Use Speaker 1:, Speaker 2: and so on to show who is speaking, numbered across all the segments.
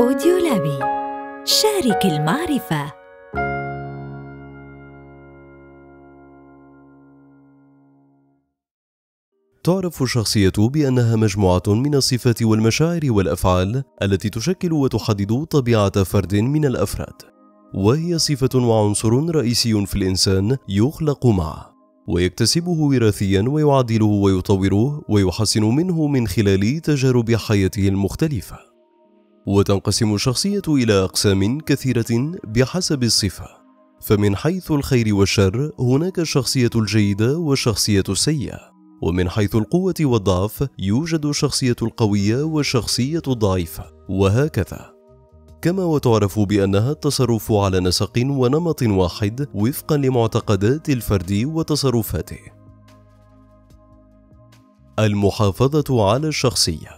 Speaker 1: أوديو لابي شارك المعرفة
Speaker 2: تعرف الشخصية بأنها مجموعة من الصفات والمشاعر والأفعال التي تشكل وتحدد طبيعة فرد من الأفراد، وهي صفة وعنصر رئيسي في الإنسان يخلق معه، ويكتسبه وراثيا ويعدله ويطوره ويحسن منه من خلال تجارب حياته المختلفة. وتنقسم الشخصية إلى أقسام كثيرة بحسب الصفة، فمن حيث الخير والشر هناك الشخصية الجيدة والشخصية السيئة، ومن حيث القوة والضعف يوجد الشخصية القوية والشخصية الضعيفة، وهكذا. كما وتعرف بأنها التصرف على نسق ونمط واحد وفقا لمعتقدات الفرد وتصرفاته. المحافظة على الشخصية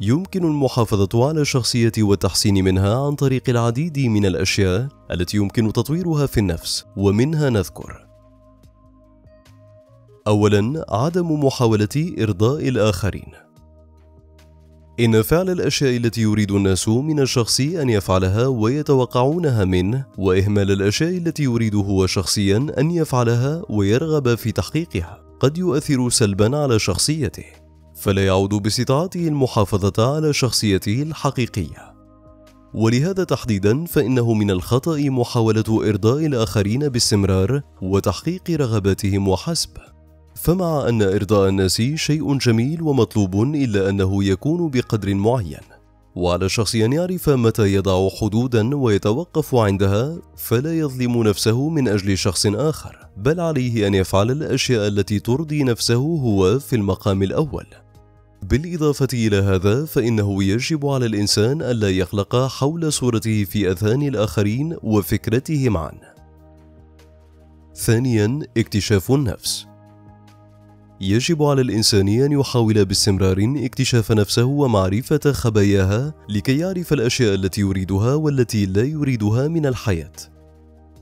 Speaker 2: يمكن المحافظة على الشخصية والتحسين منها عن طريق العديد من الأشياء التي يمكن تطويرها في النفس، ومنها نذكر: أولاً عدم محاولة إرضاء الآخرين. إن فعل الأشياء التي يريد الناس من الشخص أن يفعلها ويتوقعونها منه، وإهمال الأشياء التي يريد هو شخصياً أن يفعلها ويرغب في تحقيقها، قد يؤثر سلباً على شخصيته. فلا يعود باستطاعته المحافظة على شخصيته الحقيقية. ولهذا تحديدا فإنه من الخطأ محاولة إرضاء الآخرين باستمرار وتحقيق رغباتهم وحسب. فمع أن إرضاء الناس شيء جميل ومطلوب إلا أنه يكون بقدر معين. وعلى الشخص أن يعرف متى يضع حدودا ويتوقف عندها فلا يظلم نفسه من أجل شخص آخر بل عليه أن يفعل الأشياء التي ترضي نفسه هو في المقام الأول بالإضافة إلى هذا فإنه يجب على الإنسان ألا يخلق حول صورته في أذهان الآخرين وفكرتهم عنه. ثانياً اكتشاف النفس. يجب على الإنسان أن يحاول باستمرار اكتشاف نفسه ومعرفة خباياها لكي يعرف الأشياء التي يريدها والتي لا يريدها من الحياة.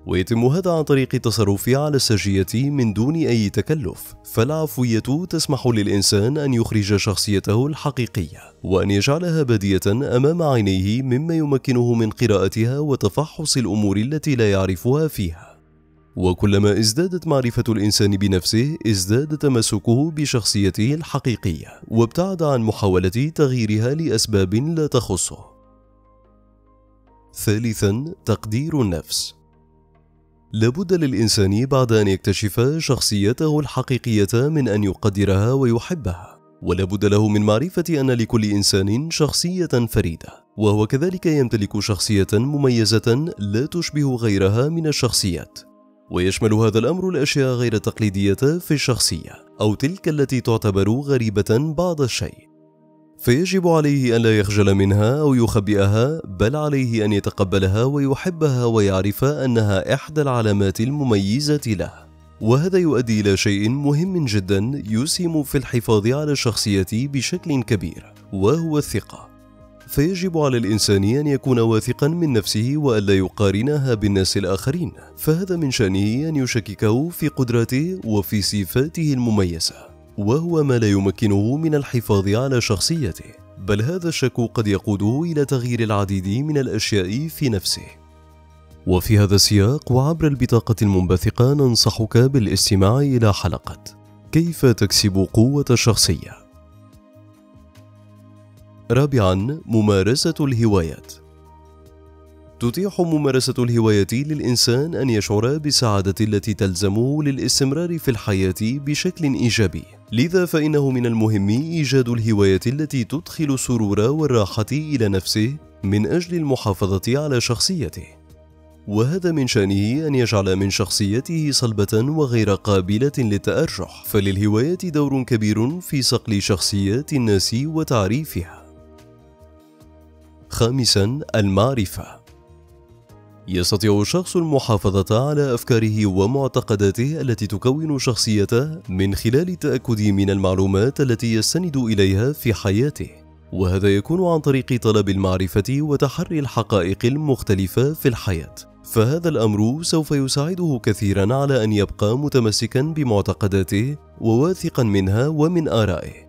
Speaker 2: ويتم هذا عن طريق التصرف على السجية من دون أي تكلف، فالعفوية تسمح للإنسان أن يخرج شخصيته الحقيقية، وأن يجعلها بادية أمام عينيه مما يمكنه من قراءتها وتفحص الأمور التي لا يعرفها فيها. وكلما ازدادت معرفة الإنسان بنفسه ازداد تمسكه بشخصيته الحقيقية، وابتعد عن محاولة تغييرها لأسباب لا تخصه. ثالثا تقدير النفس لابد للإنسان بعد أن يكتشف شخصيته الحقيقية من أن يقدرها ويحبها ولابد له من معرفة أن لكل إنسان شخصية فريدة وهو كذلك يمتلك شخصية مميزة لا تشبه غيرها من الشخصيات ويشمل هذا الأمر الأشياء غير التقليدية في الشخصية أو تلك التي تعتبر غريبة بعض الشيء. فيجب عليه أن لا يخجل منها أو يخبئها بل عليه أن يتقبلها ويحبها ويعرف أنها إحدى العلامات المميزة له. وهذا يؤدي إلى شيء مهم جدا يسهم في الحفاظ على الشخصية بشكل كبير وهو الثقة. فيجب على الإنسان أن يكون واثقا من نفسه وألا يقارنها بالناس الآخرين فهذا من شأنه أن يشككه في قدراته وفي صفاته المميزة. وهو ما لا يمكنه من الحفاظ على شخصيته بل هذا الشك قد يقوده إلى تغيير العديد من الأشياء في نفسه. وفي هذا السياق وعبر البطاقة المنبثقة ننصحك بالاستماع إلى حلقة كيف تكسب قوة الشخصيه رابعا ممارسة الهوايات. تتيح ممارسة الهواية للإنسان أن يشعر بالسعادة التي تلزمه للاستمرار في الحياة بشكل إيجابي، لذا فإنه من المهم إيجاد الهواية التي تدخل السرور والراحة إلى نفسه من أجل المحافظة على شخصيته. وهذا من شأنه أن يجعل من شخصيته صلبة وغير قابلة للتأرجح، فللهواية دور كبير في صقل شخصيات الناس وتعريفها. خامسا المعرفة يستطيع الشخص المحافظة على أفكاره ومعتقداته التي تكون شخصيته من خلال التأكد من المعلومات التي يستند إليها في حياته، وهذا يكون عن طريق طلب المعرفة وتحري الحقائق المختلفة في الحياة. فهذا الأمر سوف يساعده كثيرا على أن يبقى متمسكا بمعتقداته وواثقا منها ومن آرائه.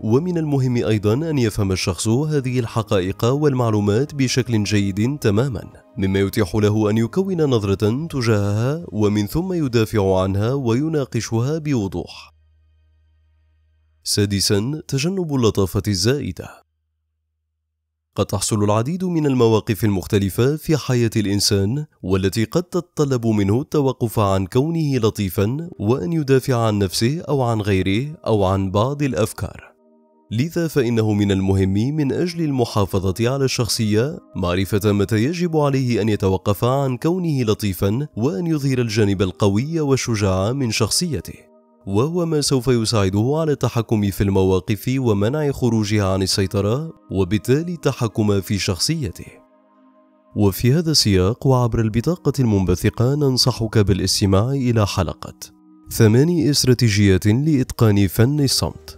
Speaker 2: ومن المهم أيضا أن يفهم الشخص هذه الحقائق والمعلومات بشكل جيد تماما مما يتيح له أن يكون نظرة تجاهها ومن ثم يدافع عنها ويناقشها بوضوح سادسا تجنب اللطافة الزائدة قد تحصل العديد من المواقف المختلفة في حياة الإنسان والتي قد تتطلب منه التوقف عن كونه لطيفا وأن يدافع عن نفسه أو عن غيره أو عن بعض الأفكار. لذا فإنه من المهم من أجل المحافظة على الشخصية معرفة متى يجب عليه أن يتوقف عن كونه لطيفا وأن يظهر الجانب القوي والشجاع من شخصيته. وهو ما سوف يساعده على التحكم في المواقف ومنع خروجها عن السيطرة وبالتالي التحكم في شخصيته. وفي هذا السياق وعبر البطاقة المنبثقة ننصحك بالاستماع إلى حلقة ثماني استراتيجيات لإتقان فن الصمت.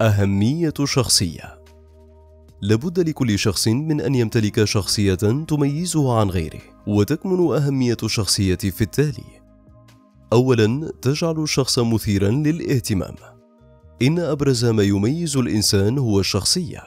Speaker 2: أهمية شخصية. لابد لكل شخص من أن يمتلك شخصية تميزه عن غيره، وتكمن أهمية الشخصية في التالي: اولا تجعل الشخص مثيرا للاهتمام. إن أبرز ما يميز الإنسان هو الشخصية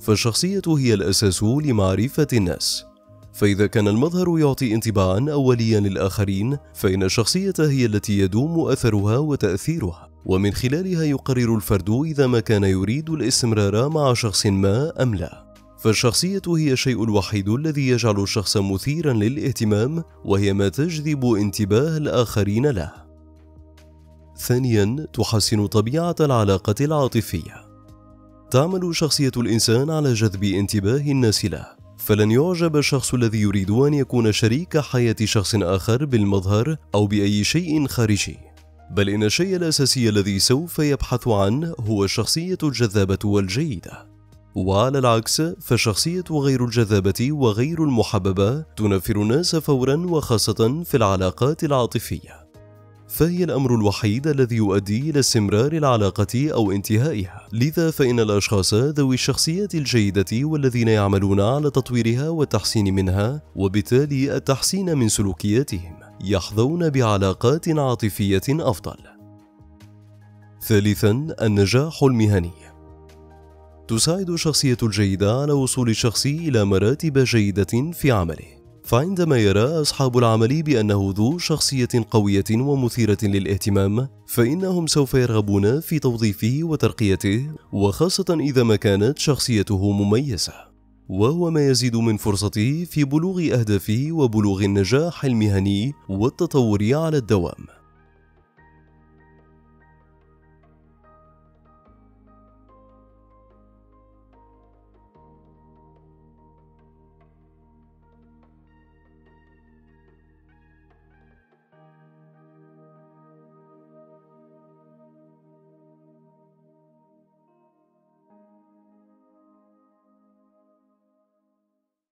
Speaker 2: فالشخصية هي الأساس لمعرفة الناس. فإذا كان المظهر يعطي انطباعا اوليا للآخرين فإن الشخصية هي التي يدوم أثرها وتأثيرها. ومن خلالها يقرر الفرد إذا ما كان يريد الاستمرار مع شخص ما أم لا فالشخصية هي الشيء الوحيد الذي يجعل الشخص مثيرا للاهتمام وهي ما تجذب انتباه الآخرين له. ثانيا تحسن طبيعة العلاقة العاطفية. تعمل شخصية الإنسان على جذب انتباه الناس له، فلن يعجب الشخص الذي يريد أن يكون شريك حياة شخص آخر بالمظهر أو بأي شيء خارجي. بل إن الشيء الأساسي الذي سوف يبحث عنه هو الشخصية الجذابة والجيدة. وعلى العكس فالشخصية غير الجذابة وغير المحببة تنفر الناس فورا وخاصة في العلاقات العاطفية. فهي الأمر الوحيد الذي يؤدي إلى استمرار العلاقة أو انتهائها. لذا فإن الأشخاص ذوي الشخصيات الجيدة والذين يعملون على تطويرها والتحسين منها وبالتالي التحسين من سلوكياتهم. يحظون بعلاقات عاطفية أفضل. ثالثا النجاح المهني. تساعد الشخصية الجيدة على وصول الشخص إلى مراتب جيدة في عمله. فعندما يرى أصحاب العمل بأنه ذو شخصية قوية ومثيرة للاهتمام فإنهم سوف يرغبون في توظيفه وترقيته وخاصة إذا ما كانت شخصيته مميزة. وهو ما يزيد من فرصته في بلوغ أهدافه وبلوغ النجاح المهني والتطور على الدوام.